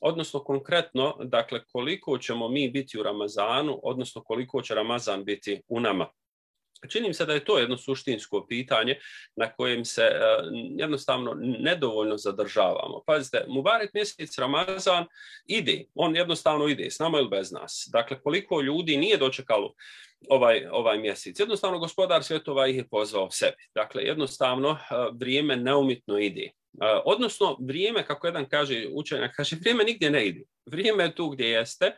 odnosno konkretno, dakle, koliko ćemo mi biti u Ramazanu, odnosno koliko će Ramazan biti u nama. Čini se da je to jedno suštinsko pitanje na kojem se e, jednostavno nedovoljno zadržavamo. Pazite, Mubarek mjesec Ramazan ide, on jednostavno ide, s nama ili bez nas. Dakle, koliko ljudi nije dočekalo ovaj, ovaj mjesec. Jednostavno, gospodar svjetova ih je pozvao sebi. Dakle, jednostavno, e, vrijeme neumitno ide. E, odnosno, vrijeme, kako jedan kaže učenjak, kaže, vrijeme nigdje ne ide. Vrijeme je tu gdje jeste,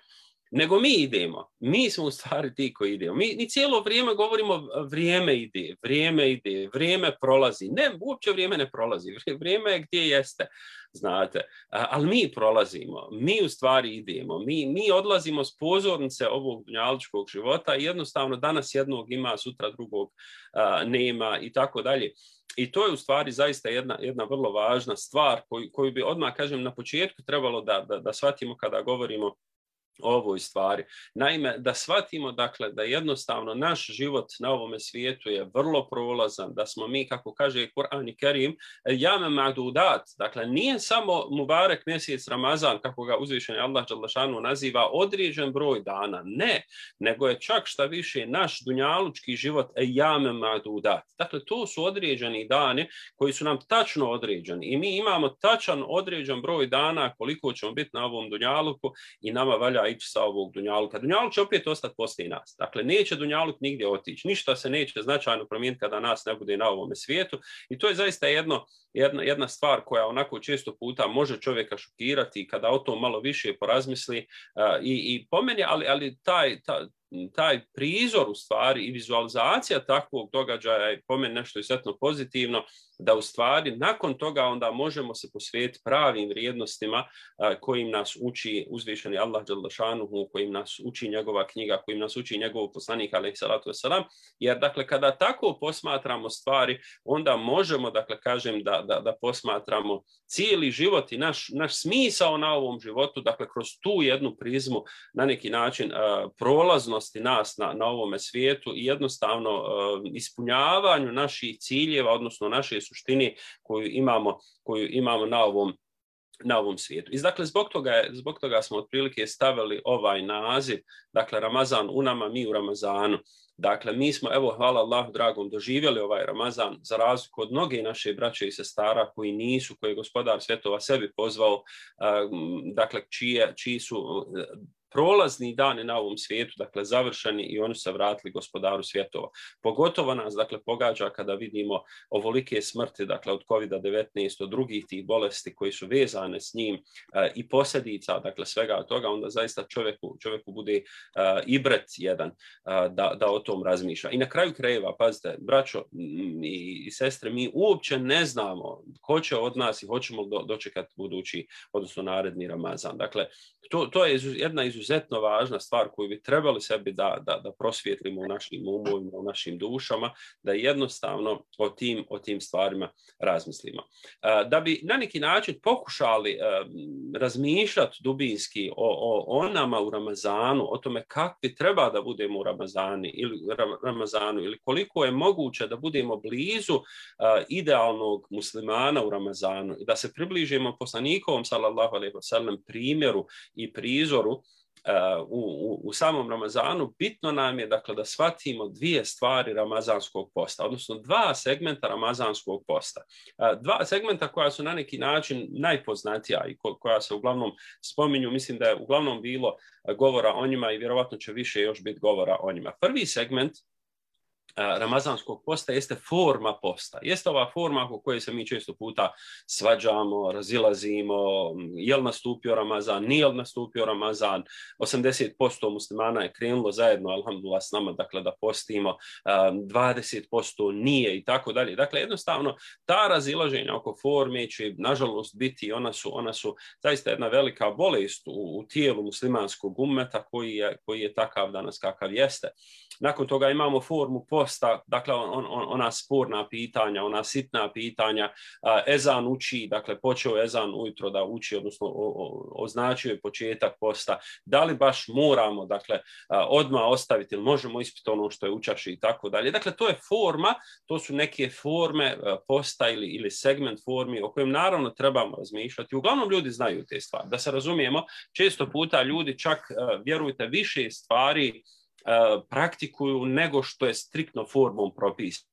nego mi idemo. Mi smo u stvari ti koji idemo. Mi, mi cijelo vrijeme govorimo vrijeme ide, vrijeme ide, vrijeme prolazi. Ne, uopće vrijeme ne prolazi. Vrijeme je gdje jeste, znate. Ali mi prolazimo, mi u stvari idemo. Mi, mi odlazimo s pozornice ovog dunjaličkog života i jednostavno danas jednog ima, sutra drugog nema i tako dalje. I to je u stvari zaista jedna, jedna vrlo važna stvar koju, koju bi odmah, kažem, na početku trebalo da, da, da shvatimo kada govorimo ovoj stvari. Naime, da shvatimo dakle da jednostavno naš život na ovome svijetu je vrlo prolazan, da smo mi, kako kaže Kur'an i Kerim, jame madudat, dakle nije samo Mubarek mjesec Ramazan, kako ga uzvišenje Allah Đalešanu naziva, određen broj dana, ne, nego je čak šta više naš dunjalučki život jame madudat. Dakle, to su određeni dani koji su nam tačno određeni i mi imamo tačan određen broj dana koliko ćemo biti na ovom dunjaluku i nama valja ići sa ovog Dunjaluka. Dunjaluk će opet ostati poslije nas. Dakle, neće Dunjaluk nigdje otići. Ništa se neće značajno promijeniti kada nas ne bude na ovome svijetu. I to je zaista jedno, jedna, jedna stvar koja onako često puta može čovjeka šokirati kada o tom malo više porazmisli uh, i, i pomeni, ali, ali taj, taj, taj prizor u stvari i vizualizacija takvog događaja je po meni nešto izuzetno pozitivno da u stvari nakon toga onda možemo se posvetiti pravim vrijednostima kojim nas uči uzvišeni Allah Đaldašanuhu, kojim nas uči njegova knjiga, kojim nas uči njegov poslanik alaih salatu wasalam, jer dakle kada tako posmatramo stvari, onda možemo, dakle kažem, da, da, da posmatramo cijeli život i naš, naš smisao na ovom životu, dakle kroz tu jednu prizmu na neki način uh, prolaznosti nas na, na ovome svijetu i jednostavno uh, ispunjavanju naših ciljeva, odnosno naše suštini koju imamo, koju imamo na ovom na ovom svijetu. I dakle, zbog toga, je, zbog toga smo otprilike stavili ovaj naziv, dakle, Ramazan u nama, mi u Ramazanu. Dakle, mi smo, evo, hvala Allahu dragom, doživjeli ovaj Ramazan za razliku od mnoge naše braće i sestara koji nisu, koje je gospodar svjetova sebi pozvao, dakle, čije, čiji su prolazni dani na ovom svijetu, dakle završeni i oni se vratili gospodaru svjetova. Pogotovo nas, dakle, pogađa kada vidimo ovolike smrti, dakle, od COVID-19, od drugih tih bolesti koji su vezane s njim e, i posljedica, dakle, svega toga, onda zaista čovjeku, čovjeku bude e, ibret jedan e, da, da o tom razmišlja. I na kraju krajeva, pazite, braćo i, i sestre, mi uopće ne znamo ko će od nas i hoćemo do, dočekati budući, odnosno naredni Ramazan. Dakle, to, to je jedna izuzetno važna stvar koju bi trebali sebi da, da, da prosvjetlimo u našim umovima, u našim dušama, da jednostavno o tim, o tim stvarima razmislimo. Da bi na neki način pokušali razmišljati dubinski o, o, o nama u Ramazanu, o tome kakvi treba da budemo u Ramazani ili, Ramazanu ili koliko je moguće da budemo blizu idealnog muslimana u Ramazanu i da se približimo poslanikovom sallallahu alejhi ve primjeru i prizoru u, u, u samom Ramazanu, bitno nam je dakle, da shvatimo dvije stvari Ramazanskog posta, odnosno dva segmenta Ramazanskog posta. Uh, dva segmenta koja su na neki način najpoznatija i ko, koja se uglavnom spominju, mislim da je uglavnom bilo govora o njima i vjerovatno će više još biti govora o njima. Prvi segment Ramazanskog posta jeste forma posta. Jeste ova forma oko koje se mi često puta svađamo, razilazimo, je li nastupio Ramazan, nije nastupio Ramazan, 80% muslimana je krenulo zajedno, alhamdulillah, s nama, dakle, da postimo, 20% nije i tako dalje. Dakle, jednostavno, ta razilaženja oko forme će, nažalost, biti, ona su, ona su zaista jedna velika bolest u, u tijelu muslimanskog umeta koji je, koji je takav danas kakav jeste. Nakon toga imamo formu posta posta, dakle on, on, ona sporna pitanja, ona sitna pitanja, Ezan uči, dakle počeo Ezan ujutro da uči, odnosno označio je početak posta, da li baš moramo, dakle, odmah ostaviti ili možemo ispiti ono što je učaši i tako dalje. Dakle, to je forma, to su neke forme posta ili, ili segment formi o kojem naravno trebamo razmišljati. Uglavnom ljudi znaju te stvari. Da se razumijemo, često puta ljudi čak, vjerujte, više stvari praktikuju nego što je striktno formom propisano.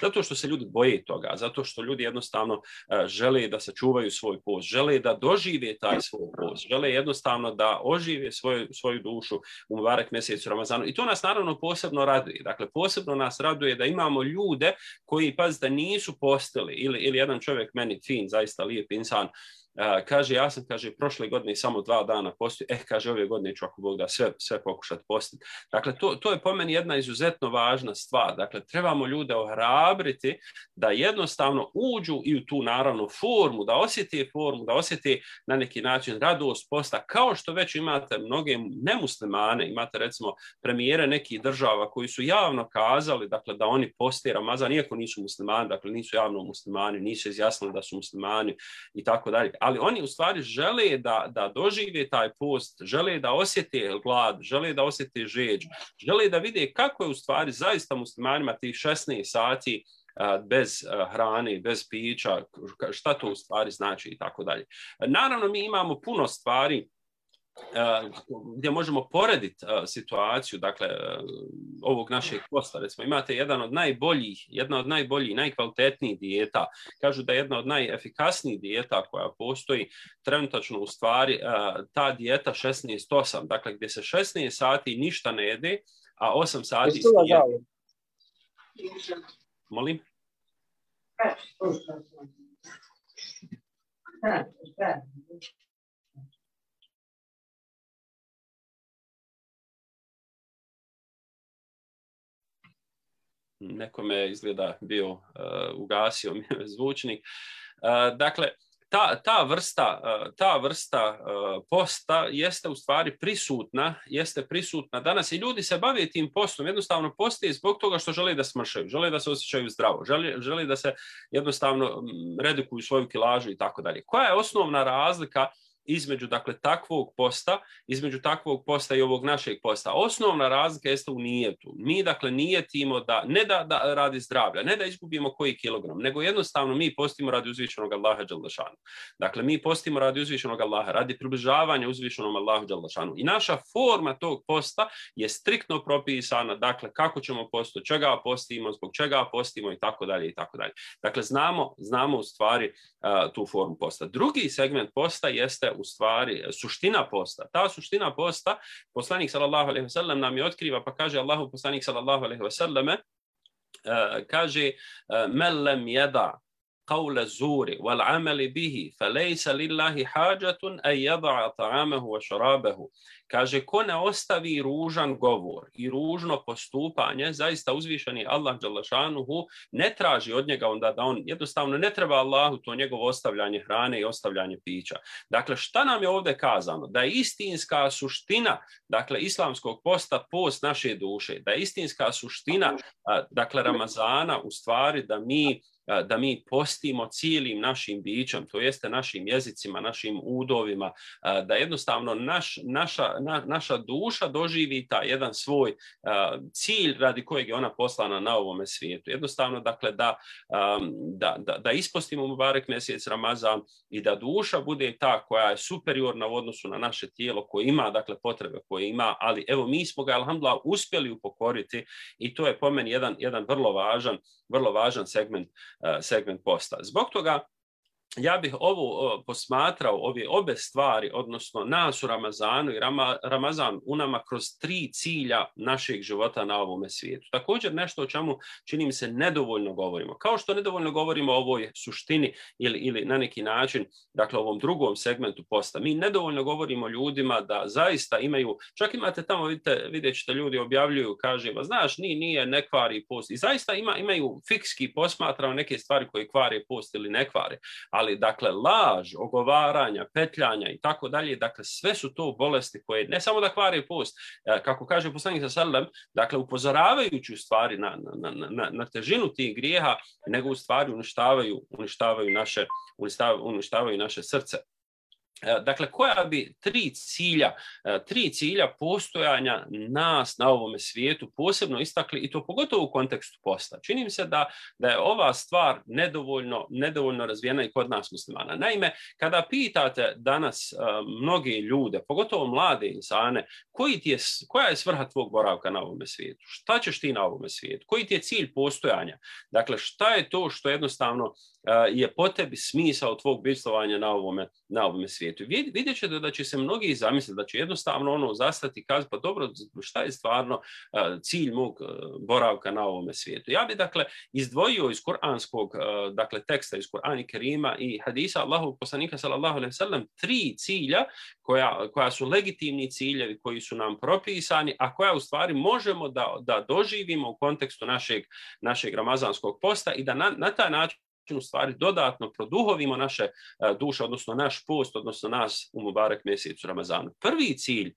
Zato što se ljudi boje toga, zato što ljudi jednostavno žele da sačuvaju svoj post, žele da dožive taj svoj post, žele jednostavno da ožive svoju, svoju dušu u Mubarak mjesecu Ramazanu. I to nas naravno posebno raduje. Dakle, posebno nas raduje da imamo ljude koji, pazite, nisu postili ili, ili jedan čovjek meni fin, zaista lijep insan, kaže, ja sam, kaže, prošle godine samo dva dana postio, eh, kaže, ove godine ću ako Bog da sve, sve pokušati postiti. Dakle, to, to je po meni jedna izuzetno važna stvar. Dakle, trebamo ljude ohrabriti da jednostavno uđu i u tu naravno formu, da osjeti formu, da osjeti na neki način radost posta, kao što već imate mnoge nemuslimane, imate recimo premijere nekih država koji su javno kazali, dakle, da oni poste Ramazan, iako nisu muslimani, dakle, nisu javno muslimani, nisu izjasnili da su muslimani i tako dalje ali oni u stvari žele da, da dožive taj post, žele da osjete glad, žele da osjete žeđ, žele da vide kako je u stvari zaista muslimanima tih 16 sati bez hrane, bez pića, šta to u stvari znači i tako dalje. Naravno, mi imamo puno stvari gdje možemo porediti situaciju, dakle, ovog našeg posta. Recimo, imate jedan od najboljih, jedna od najboljih, najkvalitetnijih dijeta. Kažu da je jedna od najefikasnijih dijeta koja postoji trenutačno u stvari ta dijeta 16-8, dakle, gdje se 16 sati ništa ne jede, a 8 sati... Molim? Nekome izgleda bio uh, ugasio zvučnik. Uh, dakle, ta, ta vrsta, uh, ta vrsta posta jeste u stvari prisutna, jeste prisutna danas i ljudi se bave tim postom, jednostavno poste zbog toga što žele da smršaju, žele da se osjećaju zdravo, žele, žele da se jednostavno redukuju svoju kilažu i tako dalje. Koja je osnovna razlika između dakle takvog posta, između takvog posta i ovog našeg posta. Osnovna razlika jeste u nijetu. Mi dakle nijetimo da ne da, da radi zdravlja, ne da izgubimo koji kilogram, nego jednostavno mi postimo radi uzvišenog Allaha Đaldašanu. Dakle, mi postimo radi uzvišenog Allaha, radi približavanja uzvišenom Allahu Đaldašanu. I naša forma tog posta je striktno propisana, dakle, kako ćemo posto, čega postimo, zbog čega postimo i tako dalje i tako dalje. Dakle, znamo, znamo u stvari uh, tu formu posta. Drugi segment posta jeste u stvari suština posta. Ta suština posta, poslanik sallallahu alejhi ve nam je otkriva pa kaže Allahu poslanik sallallahu alejhi ve selleme kaže men lem yada قول الزور والعمل به فليس لله حاجة أن يضع طعامه وشرابه Kaže, ko ne ostavi ružan govor i ružno postupanje, zaista uzvišeni Allah Đalašanuhu ne traži od njega onda da on jednostavno ne treba Allahu to njegovo ostavljanje hrane i ostavljanje pića. Dakle, šta nam je ovdje kazano? Da je istinska suština, dakle, islamskog posta post naše duše, da je istinska suština, dakle, Ramazana u stvari da mi da mi postimo cijelim našim bićem, to jeste našim jezicima, našim udovima, da jednostavno naš, naša, na, naša duša doživi ta jedan svoj cilj radi kojeg je ona poslana na ovome svijetu. Jednostavno, dakle, da, da, da, da ispostimo Mubarek mjesec Ramazan i da duša bude ta koja je superiorna u odnosu na naše tijelo, koje ima, dakle, potrebe koje ima, ali evo, mi smo ga, alhamdulillah, uspjeli upokoriti i to je po meni jedan, jedan vrlo važan, vrlo važan segment segment posta. Zbog toga ja bih ovo posmatrao, ove obe stvari, odnosno nas u Ramazanu i Rama, Ramazan u nama kroz tri cilja našeg života na ovome svijetu. Također nešto o čemu čini mi se nedovoljno govorimo. Kao što nedovoljno govorimo o ovoj suštini ili, ili na neki način, dakle ovom drugom segmentu posta, mi nedovoljno govorimo ljudima da zaista imaju, čak imate tamo, vidite, vidjet ćete ljudi objavljuju, kaže, ma znaš, nije, nije, ne kvari post. I zaista ima, imaju fikski posmatrao neke stvari koje kvare post ili ne kvare. Ali dakle laž, ogovaranja, petljanja i tako dalje, dakle sve su to bolesti koje ne samo da kvare post, e, kako kaže poslanik sa sallam, dakle upozoravajući u stvari na, na, na, na težinu tih grijeha, nego u stvari uništavaju, uništavaju, naše, uništavaju naše srce. E, dakle, koja bi tri cilja, e, tri cilja postojanja nas na ovome svijetu posebno istakli i to pogotovo u kontekstu posta. Čini mi se da, da je ova stvar nedovoljno, nedovoljno razvijena i kod nas muslimana. Naime, kada pitate danas uh, mnoge ljude, pogotovo mlade insane, koji ti je, koja je svrha tvog boravka na ovome svijetu? Šta ćeš ti na ovome svijetu? Koji ti je cilj postojanja? Dakle, šta je to što jednostavno je po tebi smisao tvog bitstovanja na ovome, na ovome svijetu. Vidjet ćete da će se mnogi zamisliti, da će jednostavno ono zastati kazati, pa dobro, šta je stvarno cilj mog boravka na ovome svijetu. Ja bi dakle izdvojio iz kuranskog dakle, teksta, iz Kur'ana Kerima i hadisa Allahu poslanika sallallahu alaihi sallam tri cilja koja, koja su legitimni ciljevi koji su nam propisani, a koja u stvari možemo da, da doživimo u kontekstu našeg, našeg ramazanskog posta i da na, na taj način u stvari dodatno produhovimo naše e, duše, odnosno naš post, odnosno nas u Mubarek mjesecu Ramazanu. Prvi cilj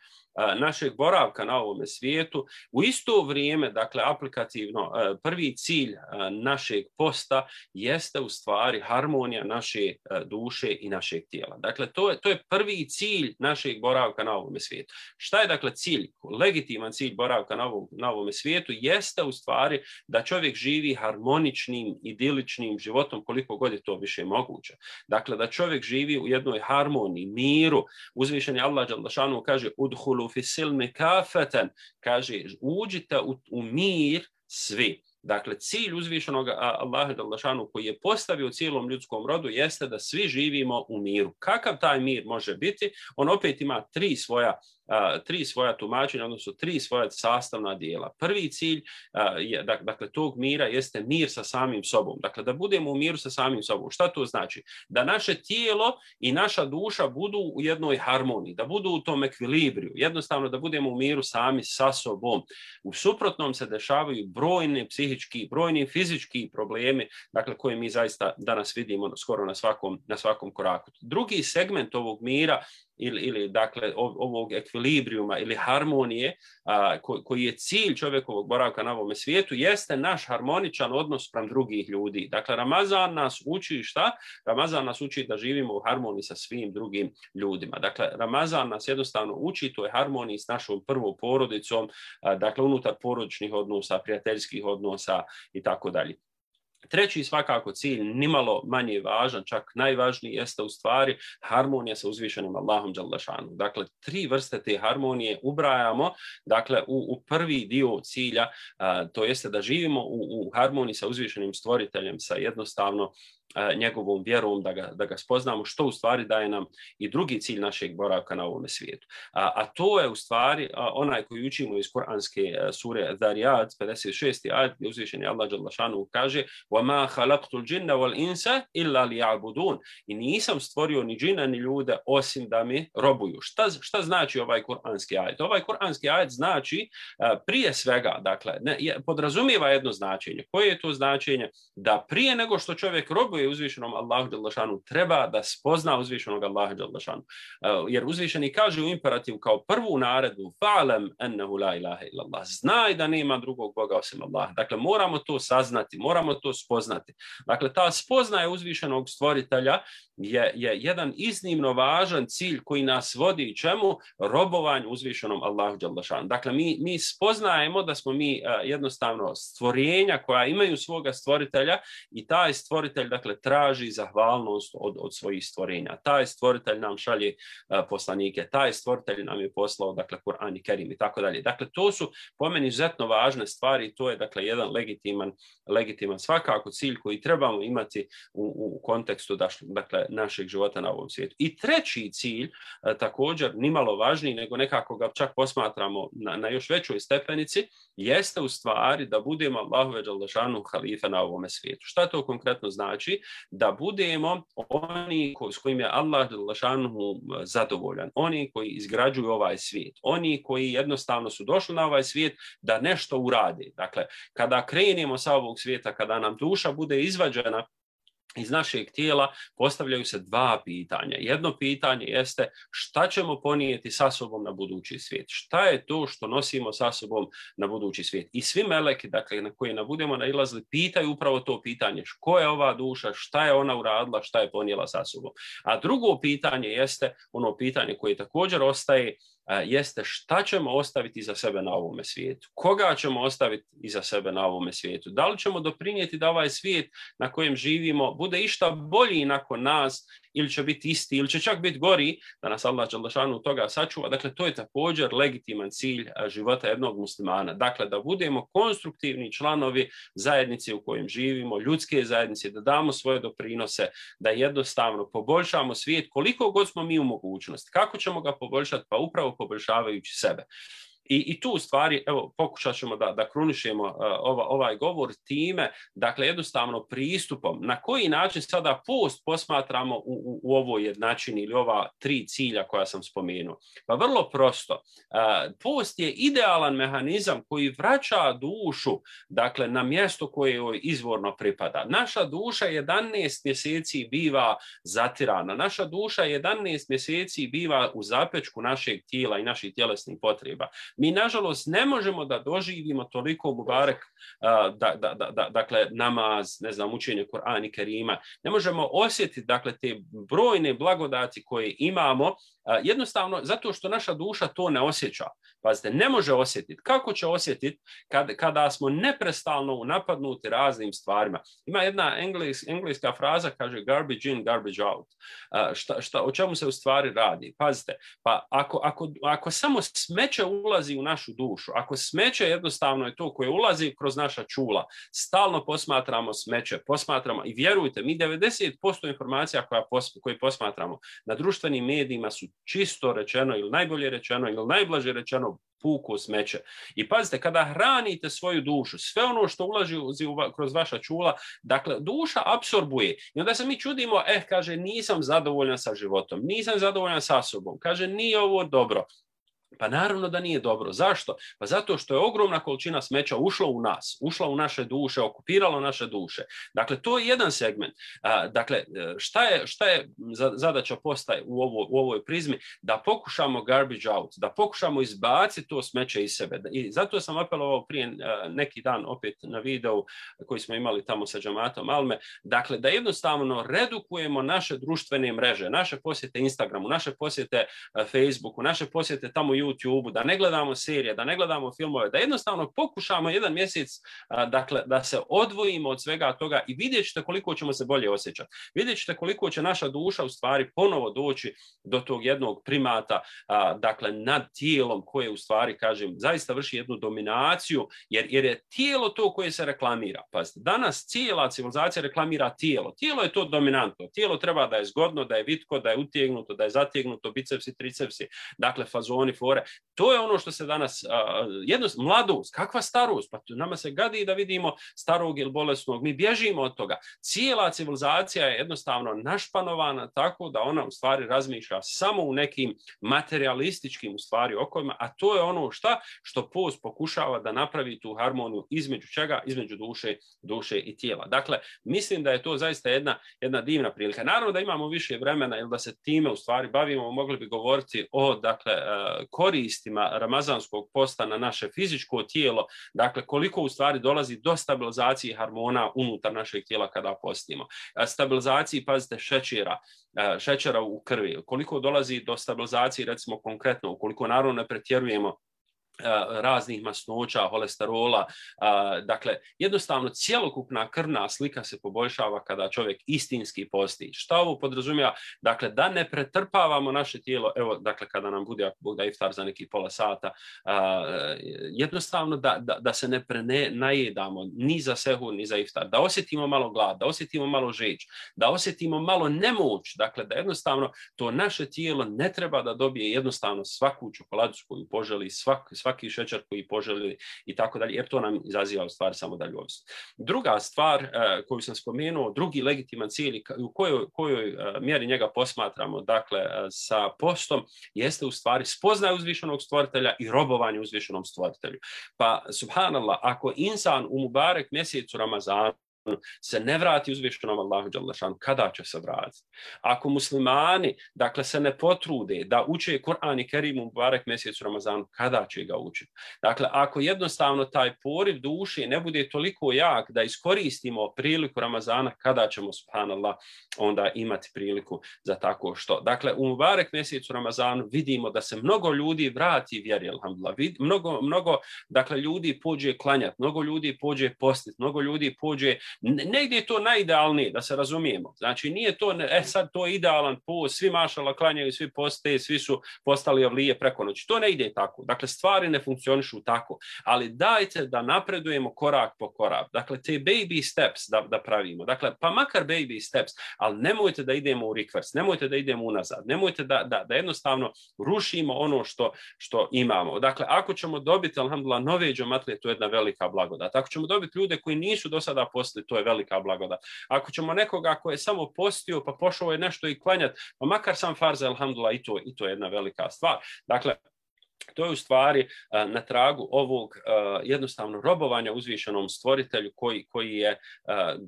našeg boravka na ovome svijetu. U isto vrijeme, dakle, aplikativno, prvi cilj našeg posta jeste u stvari harmonija naše duše i našeg tijela. Dakle, to je, to je prvi cilj našeg boravka na ovome svijetu. Šta je, dakle, cilj, legitiman cilj boravka na, ovom, na ovome svijetu? Jeste u stvari da čovjek živi harmoničnim, idiličnim životom koliko god je to više moguće. Dakle, da čovjek živi u jednoj harmoniji, miru. Uzvišeni Allah Đaldašanu kaže udhulu fi silmi kafeten, kaže, uđite u, u mir svi. Dakle, cilj uzvišenog Allaha Đalešanu koji je postavio cijelom ljudskom rodu jeste da svi živimo u miru. Kakav taj mir može biti? On opet ima tri svoja tri svoja tumačenja, odnosno tri svoja sastavna dijela. Prvi cilj je, dakle, tog mira jeste mir sa samim sobom. Dakle, da budemo u miru sa samim sobom. Šta to znači? Da naše tijelo i naša duša budu u jednoj harmoniji, da budu u tom ekvilibriju. Jednostavno, da budemo u miru sami sa sobom. U suprotnom se dešavaju brojni psihički, brojni fizički problemi, dakle, koje mi zaista danas vidimo skoro na svakom, na svakom koraku. Drugi segment ovog mira ili, ili dakle ovog ekvilibrijuma ili harmonije a, ko, koji je cilj čovjekovog boravka na ovome svijetu jeste naš harmoničan odnos prema drugih ljudi. Dakle, Ramazan nas uči šta? Ramazan nas uči da živimo u harmoniji sa svim drugim ljudima. Dakle, Ramazan nas jednostavno uči toj harmoniji s našom prvom porodicom, a, dakle, unutar porodičnih odnosa, prijateljskih odnosa i tako dalje. Treći svakako cilj, nimalo manje važan, čak najvažniji jeste u stvari harmonija sa uzvišenim Allahom Đaldašanu. Dakle, tri vrste te harmonije ubrajamo dakle, u, u prvi dio cilja, a, to jeste da živimo u, u harmoniji sa uzvišenim stvoriteljem, sa jednostavno njegovom vjerom, da ga, da ga spoznamo, što u stvari daje nam i drugi cilj našeg boravka na ovome svijetu. A, a to je u stvari a, onaj koji učimo iz Koranske sure Dariyat, 56. ajet, gdje uzvišeni Allah Đalašanu kaže وَمَا خَلَقْتُ الْجِنَّ وَالْإِنسَ إِلَّا لِيَعْبُدُونَ I nisam stvorio ni džina ni ljude osim da mi robuju. Šta, šta znači ovaj Koranski ajet? Ovaj Koranski ajet znači a, prije svega, dakle, ne, je, podrazumijeva jedno značenje. Koje je to značenje? Da prije nego što čovjek robuje je uzvišenom Allahu Đalešanu, treba da spozna uzvišenog Allaha Đalešanu. Uh, jer uzvišeni kaže u imperativu kao prvu naredbu, fa'lam ennehu la ilaha illallah. Znaj da nema drugog Boga osim Allaha. Dakle, moramo to saznati, moramo to spoznati. Dakle, ta spoznaja uzvišenog stvoritelja je, je jedan iznimno važan cilj koji nas vodi čemu? Robovanju uzvišenom Allahu Đalešanu. Dakle, mi, mi spoznajemo da smo mi uh, jednostavno stvorenja koja imaju svoga stvoritelja i taj stvoritelj, dakle, dakle, traži zahvalnost od, od svojih stvorenja. Taj stvoritelj nam šalje uh, poslanike, taj stvoritelj nam je poslao, dakle, Kur'an i Kerim i tako dalje. Dakle, to su po meni izuzetno važne stvari, to je, dakle, jedan legitiman, legitiman svakako cilj koji trebamo imati u, u kontekstu, dakle, našeg života na ovom svijetu. I treći cilj, uh, također, nimalo važniji, nego nekako ga čak posmatramo na, na još većoj stepenici, jeste u stvari da budemo Allahove Đaldašanu halife na ovome svijetu. Šta to konkretno znači? Da budemo oni ko, s kojim je Allah Đaldašanu zadovoljan, oni koji izgrađuju ovaj svijet, oni koji jednostavno su došli na ovaj svijet da nešto urade. Dakle, kada krenemo sa ovog svijeta, kada nam duša bude izvađena iz našeg tijela postavljaju se dva pitanja. Jedno pitanje jeste šta ćemo ponijeti sa sobom na budući svijet. Šta je to što nosimo sa sobom na budući svijet. I svi meleki dakle, na koje budemo nailazili pitaju upravo to pitanje. Ko je ova duša, šta je ona uradila, šta je ponijela sa sobom. A drugo pitanje jeste ono pitanje koje također ostaje jeste šta ćemo ostaviti za sebe na ovome svijetu. Koga ćemo ostaviti iza sebe na ovome svijetu? Da li ćemo doprinijeti da ovaj svijet na kojem živimo bude išta bolji nakon nas ili će biti isti ili će čak biti gori da nas Allah Đaldašanu toga sačuva. Dakle, to je također legitiman cilj života jednog muslimana. Dakle, da budemo konstruktivni članovi zajednice u kojem živimo, ljudske zajednice, da damo svoje doprinose, da jednostavno poboljšamo svijet koliko god smo mi u mogućnosti. Kako ćemo ga poboljšati? Pa upravo poboljšavajući sebe. I, I tu stvari, evo, pokušat ćemo da, da krunišemo uh, ova, ovaj govor time, dakle, jednostavno pristupom, na koji način sada post posmatramo u, u, u ovoj jednačini ili ova tri cilja koja sam spomenuo. Pa vrlo prosto, uh, post je idealan mehanizam koji vraća dušu, dakle, na mjesto koje joj izvorno pripada. Naša duša 11 mjeseci biva zatirana. Naša duša 11 mjeseci biva u zapečku našeg tijela i naših tjelesnih potreba. Mi, nažalost, ne možemo da doživimo toliko mubarek, da, da, da, da, dakle, namaz, ne znam, učenje Korana i Kerima. Ne možemo osjetiti, dakle, te brojne blagodati koje imamo, jednostavno zato što naša duša to ne osjeća. Pazite, ne može osjetiti. Kako će osjetiti kad, kada smo neprestalno napadnuti raznim stvarima? Ima jedna engles, engleska fraza, kaže garbage in, garbage out. Šta, šta, o čemu se u stvari radi? Pazite, pa ako, ako, ako samo smeće ulazi u našu dušu, ako smeće jednostavno je to koje ulazi kroz naša čula, stalno posmatramo smeće, posmatramo i vjerujte, mi 90% informacija koja pos, koje posmatramo na društvenim medijima su čisto rečeno ili najbolje rečeno ili najblaže rečeno puku smeće. I pazite, kada hranite svoju dušu, sve ono što ulaži kroz vaša čula, dakle, duša apsorbuje. I onda se mi čudimo, eh, kaže, nisam zadovoljan sa životom, nisam zadovoljan sa sobom, kaže, nije ovo dobro. Pa naravno da nije dobro. Zašto? Pa zato što je ogromna količina smeća ušla u nas, ušla u naše duše, okupirala naše duše. Dakle, to je jedan segment. Dakle, šta je, šta je zadaća postaje u, ovo, u ovoj prizmi? Da pokušamo garbage out, da pokušamo izbaciti to smeće iz sebe. I zato sam apelovao prije neki dan opet na videu koji smo imali tamo sa džamatom Alme. Dakle, da jednostavno redukujemo naše društvene mreže, naše posjete Instagramu, naše posjete Facebooku, naše posjete tamo YouTube, da ne gledamo serije, da ne gledamo filmove, da jednostavno pokušamo jedan mjesec dakle, da se odvojimo od svega toga i vidjet ćete koliko ćemo se bolje osjećati. Vidjet ćete koliko će naša duša u stvari ponovo doći do tog jednog primata, dakle nad tijelom koje u stvari, kažem, zaista vrši jednu dominaciju, jer, jer je tijelo to koje se reklamira. Pazite, danas cijela civilizacija reklamira tijelo. Tijelo je to dominantno. Tijelo treba da je zgodno, da je vitko, da je utjegnuto, da je zategnuto, bicepsi, tricepsi, dakle fazoni, fore. To je ono što se danas, jedno, mladost, kakva starost? Pa nama se gadi da vidimo starog ili bolesnog. Mi bježimo od toga. Cijela civilizacija je jednostavno našpanovana tako da ona u stvari razmišlja samo u nekim materialističkim u stvari okojima, a to je ono šta što post pokušava da napravi tu harmoniju između čega? Između duše, duše i tijela. Dakle, mislim da je to zaista jedna, jedna divna prilika. Naravno da imamo više vremena ili da se time u stvari bavimo, mogli bi govoriti o dakle, koristima ramazanskog posta na naše fizičko tijelo, dakle koliko u stvari dolazi do stabilizacije hormona unutar našeg tijela kada postimo. Stabilizaciji, pazite, šećera, šećera u krvi, koliko dolazi do stabilizacije, recimo konkretno, ukoliko naravno ne pretjerujemo raznih masnoća, holesterola. Dakle, jednostavno cijelokupna krvna slika se poboljšava kada čovjek istinski posti. Šta ovo podrazumija? Dakle, da ne pretrpavamo naše tijelo, evo, dakle, kada nam bude, Bog da iftar za neki pola sata, jednostavno da, da, da se ne prene, najedamo ni za sehur, ni za iftar, da osjetimo malo glad, da osjetimo malo žeć, da osjetimo malo nemoć, dakle, da jednostavno to naše tijelo ne treba da dobije jednostavno svaku čokoladu koju poželi, svak, svak svaki šećer koji poželi i tako dalje, jer to nam izaziva u stvari samo dalje ovisnost. Druga stvar uh, koju sam spomenuo, drugi legitiman cilj u kojoj, kojoj uh, mjeri njega posmatramo, dakle, uh, sa postom, jeste u stvari spoznaje uzvišenog stvoritelja i robovanje uzvišenom stvoritelju. Pa, subhanallah, ako insan u Mubarek mjesecu Ramazanu se ne vrati uzvišenom Allahu Đalešanu, kada će se vratiti? Ako muslimani, dakle, se ne potrude da uče Kur'an i Kerim u Barek mjesecu Ramazanu, kada će ga učiti? Dakle, ako jednostavno taj poriv duše ne bude toliko jak da iskoristimo priliku Ramazana, kada ćemo, subhanallah, onda imati priliku za tako što? Dakle, u Barek mjesecu Ramazanu vidimo da se mnogo ljudi vrati vjeri, alhamdulillah. Mnogo, mnogo, dakle, ljudi pođe klanjati, mnogo ljudi pođe postiti, mnogo ljudi pođe negdje je to najidealnije, da se razumijemo. Znači, nije to, e sad to je idealan put, svi mašala klanjaju, svi poste, svi su postali avlije preko noći. To ne ide tako. Dakle, stvari ne funkcionišu tako. Ali dajte da napredujemo korak po korak. Dakle, te baby steps da, da pravimo. Dakle, pa makar baby steps, ali nemojte da idemo u reverse, nemojte da idemo unazad, nemojte da, da, da jednostavno rušimo ono što, što imamo. Dakle, ako ćemo dobiti, alhamdulillah, nove džematlije, to je jedna velika blagodat. Ako ćemo dobiti ljude koji nisu do sada postali, to je velika blagodat. Ako ćemo nekoga ko je samo postio pa pošao je nešto i klanjat, pa makar sam farza, alhamdulillah, i to, i to je jedna velika stvar. Dakle, to je u stvari na tragu ovog jednostavno robovanja uzvišenom stvoritelju koji, koji je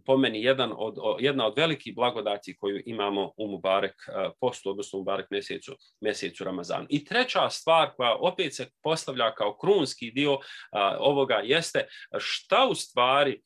po meni jedan od, jedna od velikih blagodati koju imamo u Mubarek postu, odnosno u Mubarek mjesecu, mjesecu Ramazanu. I treća stvar koja opet se postavlja kao krunski dio ovoga jeste šta u stvari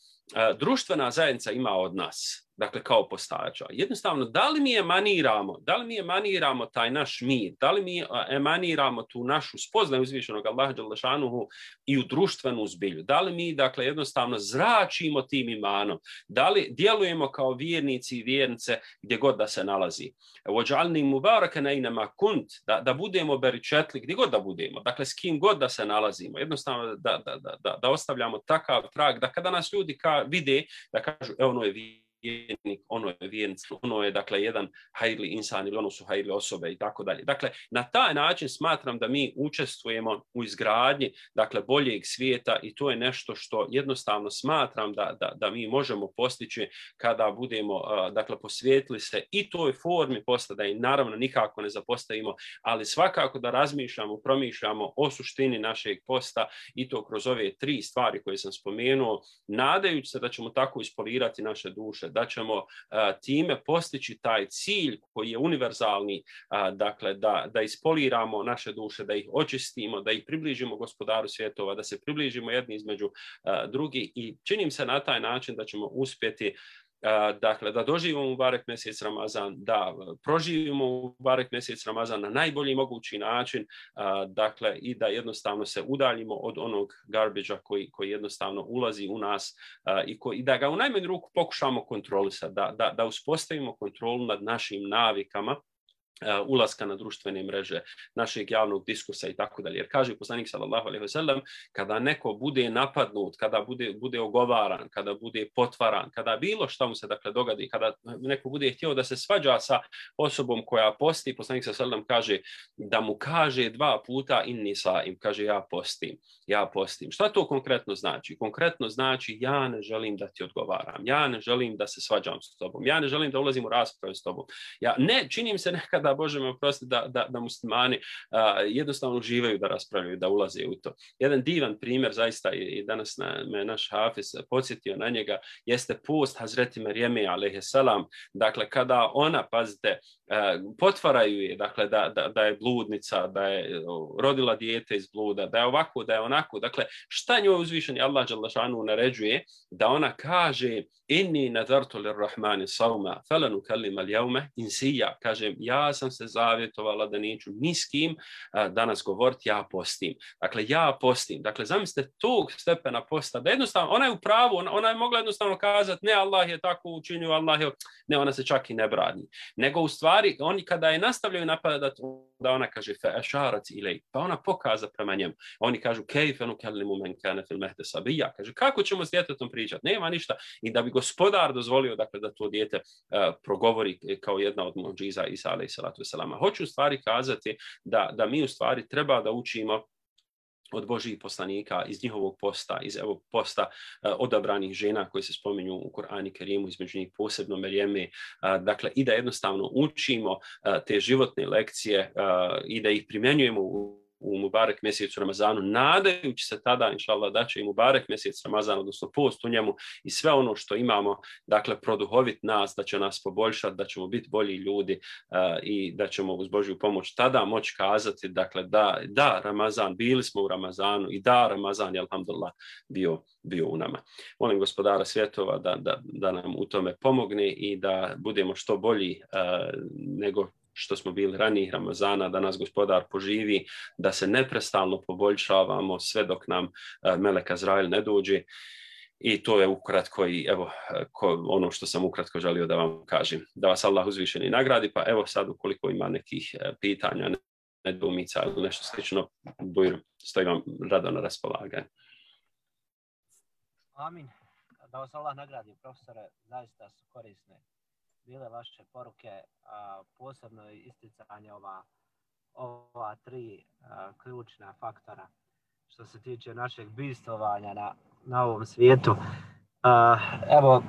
društvena zajednica ima od nas dakle kao postača. Jednostavno, da li mi emaniramo, da li mi emaniramo taj naš mir, da li mi emaniramo tu našu spoznaju uzvišenog Allaha Đalešanuhu i u društvenu zbilju, da li mi, dakle, jednostavno zračimo tim imanom, da li djelujemo kao vjernici i vjernice gdje god da se nalazi. Vođalni mubaraka na kunt, da, da budemo beričetli gdje god da budemo, dakle, s kim god da se nalazimo, jednostavno da, da, da, da ostavljamo takav trag, da kada nas ljudi ka, vide, da kažu, evo ono je vjernik, ono je vjernik, ono je dakle jedan hajli insan ili ono su hajli osobe i tako dalje. Dakle, na taj način smatram da mi učestvujemo u izgradnji dakle boljeg svijeta i to je nešto što jednostavno smatram da, da, da mi možemo postići kada budemo dakle posvijetili se i toj formi posta da i naravno nikako ne zapostavimo, ali svakako da razmišljamo, promišljamo o suštini našeg posta i to kroz ove tri stvari koje sam spomenuo, nadajući se da ćemo tako ispolirati naše duše, da ćemo time postići taj cilj koji je univerzalni, dakle da, da ispoliramo naše duše, da ih očistimo, da ih približimo gospodaru svjetova, da se približimo jedni između drugi. I činim se na taj način da ćemo uspjeti dakle, da doživimo u barek mjesec Ramazan, da proživimo u barek mjesec Ramazan na najbolji mogući način, dakle, i da jednostavno se udaljimo od onog garbidža koji, koji jednostavno ulazi u nas i, koji, i da ga u najmanju ruku pokušamo kontrolisati, da, da, da uspostavimo kontrolu nad našim navikama, ulaska na društvene mreže, našeg javnog diskursa i tako dalje. Jer kaže poslanik sallallahu alejhi ve sellem, kada neko bude napadnut, kada bude bude ogovaran, kada bude potvaran, kada bilo što mu se dakle dogodi, kada neko bude htio da se svađa sa osobom koja posti, poslanik sallallahu alejhi kaže da mu kaže dva puta inni im kaže ja postim, ja postim. Šta to konkretno znači? Konkretno znači ja ne želim da ti odgovaram, ja ne želim da se svađam s tobom, ja ne želim da ulazim u raspravu s tobom. Ja ne činim se nekada Bože me oprosti, da, da, da muslimani a, jednostavno uživaju da raspravljaju, da ulaze u to. Jedan divan primjer, zaista i danas na, me naš Hafiz podsjetio na njega, jeste post Hazreti Marijeme, salam, dakle, kada ona, pazite, potvaraju je, dakle, da, da, da je bludnica, da je rodila dijete iz bluda, da je ovako, da je onako, dakle, šta njoj uzvišeni Allah Đalašanu naređuje, da ona kaže, inni nadartu lirrahmani sauma, falanu kalima ljaume, insija, kažem, ja sam se zavjetovala da neću ni s kim danas govoriti, ja postim. Dakle, ja postim. Dakle, zamislite tog stepena posta, da jednostavno, ona je u pravu, ona, ona je mogla jednostavno kazati, ne, Allah je tako učinio, Allah je, ne, ona se čak i ne brani. Nego u stvari, oni kada je nastavljaju napadati, da ona kaže, fe ešarac ilej, pa ona pokaza prema njemu. Oni kažu, kejfe nu kellimu men kane fil mehte sabija. Kaže, kako ćemo s djetetom pričati? Nema ništa. I da bi gospodar dozvolio, dakle, da to dijete uh, progovori kao jedna od mođiza Isa, alaih salatu wasalama. Hoću u stvari kazati da, da mi u stvari treba da učimo od Božih poslanika, iz njihovog posta, iz evo posta uh, odabranih žena koji se spominju u Korani Kerimu, između njih posebno Merijeme, uh, dakle i da jednostavno učimo uh, te životne lekcije i da ih primjenjujemo u u Mubarek mjesecu Ramazanu, nadajući se tada, inša da će i Mubarek mjesec Ramazan, odnosno post u njemu i sve ono što imamo, dakle, produhovit nas, da će nas poboljšati, da ćemo biti bolji ljudi uh, i da ćemo uz Božju pomoć tada moći kazati, dakle, da, da Ramazan, bili smo u Ramazanu i da Ramazan je, alhamdulillah, bio, bio u nama. Molim gospodara svjetova da, da, da nam u tome pomogne i da budemo što bolji uh, nego što smo bili ranijih Ramazana, da nas gospodar poživi, da se neprestalno poboljšavamo sve dok nam uh, Meleka Zrael ne dođe. I to je ukratko i evo ko, ono što sam ukratko želio da vam kažem. Da vas Allah uzvišeni nagradi, pa evo sad ukoliko ima nekih pitanja, nedoumica ili nešto slično, bujru, stoji vam rado na raspolaganju. Amin. Da vas Allah nagradi, profesore, zaista su korisne bile vaše poruke, a, posebno isticanje ova, ova tri a, ključna faktora što se tiče našeg bistovanja na, na ovom svijetu. A, evo,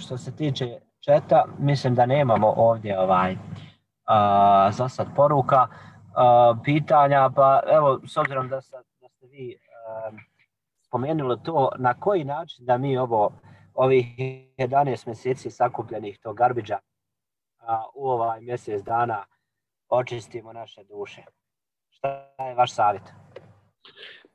što se tiče četa, mislim da nemamo ovdje ovaj za sad poruka, pitanja, pa evo, s obzirom da, sad, da ste vi spomenuli to, na koji način da mi ovo ovih 11 mjeseci sakupljenih tog garbiđa u ovaj mjesec dana očistimo naše duše. Šta je vaš savjet?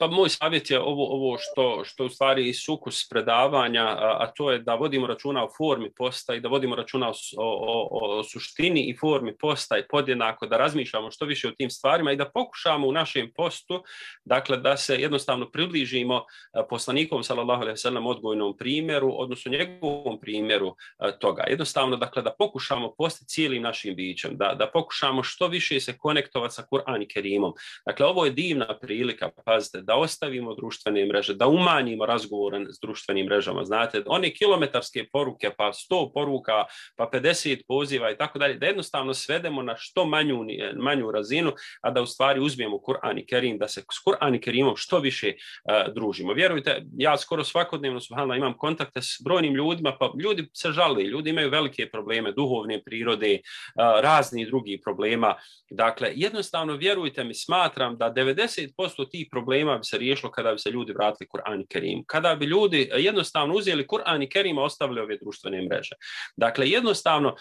Pa moj savjet je ovo, ovo što, što u stvari i sukus predavanja, a, a to je da vodimo računa o formi posta i da vodimo računa o, o, o suštini i formi posta i podjednako, da razmišljamo što više o tim stvarima i da pokušamo u našem postu, dakle da se jednostavno približimo poslanikom, sallallahu alaihi sallam, odgojnom primjeru, odnosno njegovom primjeru toga. Jednostavno, dakle, da pokušamo postati cijelim našim bićem, da, da pokušamo što više se konektovati sa Kur'an i Kerimom. Dakle, ovo je divna prilika, pazite, da ostavimo društvene mreže, da umanjimo razgovore s društvenim mrežama. Znate, one kilometarske poruke, pa 100 poruka, pa 50 poziva i tako dalje, da jednostavno svedemo na što manju, manju razinu, a da u stvari uzmijemo Kur'an i Kerim, da se s Kur'an i Kerimom što više uh, družimo. Vjerujte, ja skoro svakodnevno subhanallah, imam kontakte s brojnim ljudima, pa ljudi se žali, ljudi imaju velike probleme, duhovne prirode, uh, razni drugi problema. Dakle, jednostavno, vjerujte mi, smatram da 90% tih problema bi se riješilo kada bi se ljudi vratili Kur'an i Kerim. Kada bi ljudi jednostavno uzeli Kur'an i Kerim ostavili ove društvene mreže. Dakle, jednostavno,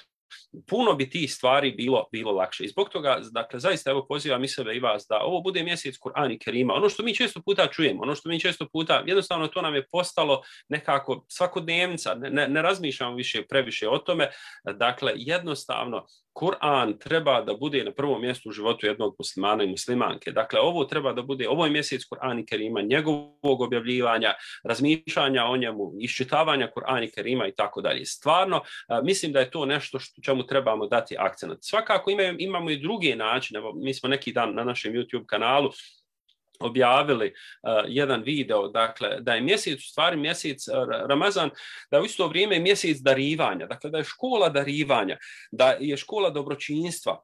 puno bi tih stvari bilo bilo lakše. I zbog toga, dakle, zaista evo pozivam i sebe i vas da ovo bude mjesec Kur'an i Kerima. Ono što mi često puta čujemo, ono što mi često puta, jednostavno to nam je postalo nekako svakodnevnica, ne, ne, ne razmišljamo više previše o tome. Dakle, jednostavno, Kur'an treba da bude na prvom mjestu u životu jednog muslimana i muslimanke. Dakle, ovo treba da bude, ovo je mjesec Kur'an i Kerima, njegovog objavljivanja, razmišljanja o njemu, iščitavanja Kur'an i Kerima i tako dalje. Stvarno, mislim da je to nešto što čemu trebamo dati akcent. Svakako imamo i druge načine, mi smo neki dan na našem YouTube kanalu objavili uh, jedan video, dakle, da je mjesec, u stvari mjesec uh, Ramazan, da je u isto vrijeme mjesec darivanja, dakle, da je škola darivanja, da je škola dobročinstva,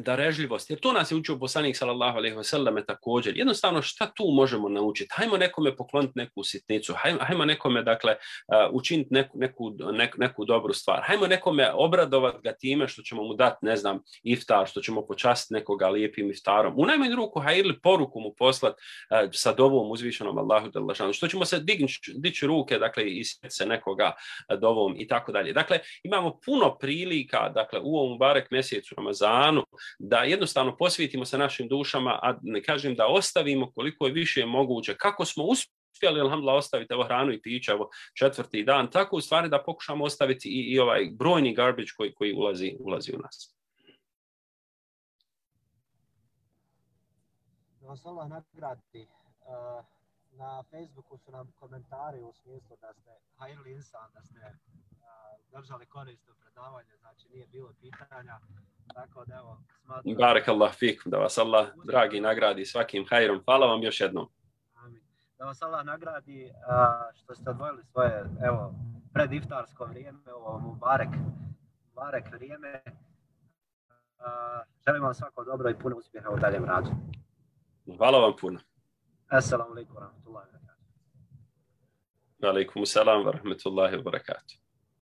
darežljivost, jer to nas je učio poslanik sallallahu alejhi ve također. Jednostavno šta tu možemo naučiti? Hajmo nekome pokloniti neku sitnicu, hajmo, hajmo nekome dakle uh, učiniti neku, neku, neku, dobru stvar. Hajmo nekome obradovati ga time što ćemo mu dati, ne znam, iftar, što ćemo počastiti nekoga lijepim iftarom. U najmanju ruku haj ili poruku mu poslati uh, sa dovom uzvišenom Allahu lažanu. Što ćemo se dići dići ruke, dakle i se nekoga uh, dovom i tako dalje. Dakle, imamo puno prilika, dakle u ovom barek mjesecu Ramazanu da jednostavno posvetimo se našim dušama, a ne kažem da ostavimo koliko je više moguće, kako smo uspjeli, alhamdulillah, ostaviti evo hranu i piće, evo četvrti dan, tako u stvari da pokušamo ostaviti i, i ovaj brojni garbage koji, koji ulazi, ulazi u nas. Vas nagradi. Uh, na Facebooku su nam komentari u smislu da ste hajrli insan, da ste držali koristno predavanje, znači nije bilo pitanja. Tako da evo, smatram... Barek Allah fikum, da vas Allah, dragi, nagradi svakim hajrom. Hvala vam još jednom. Amin. Da vas Allah nagradi što ste odvojili svoje, evo, prediftarsko vrijeme, ovo Mubarek, Mubarek vrijeme. Želim vam svako dobro i puno uspjeha u daljem radu. Hvala vam puno. Assalamu alaikum wa rahmatullahi wa barakatuh. Wa alaikum salam wa rahmatullahi wa barakatuh.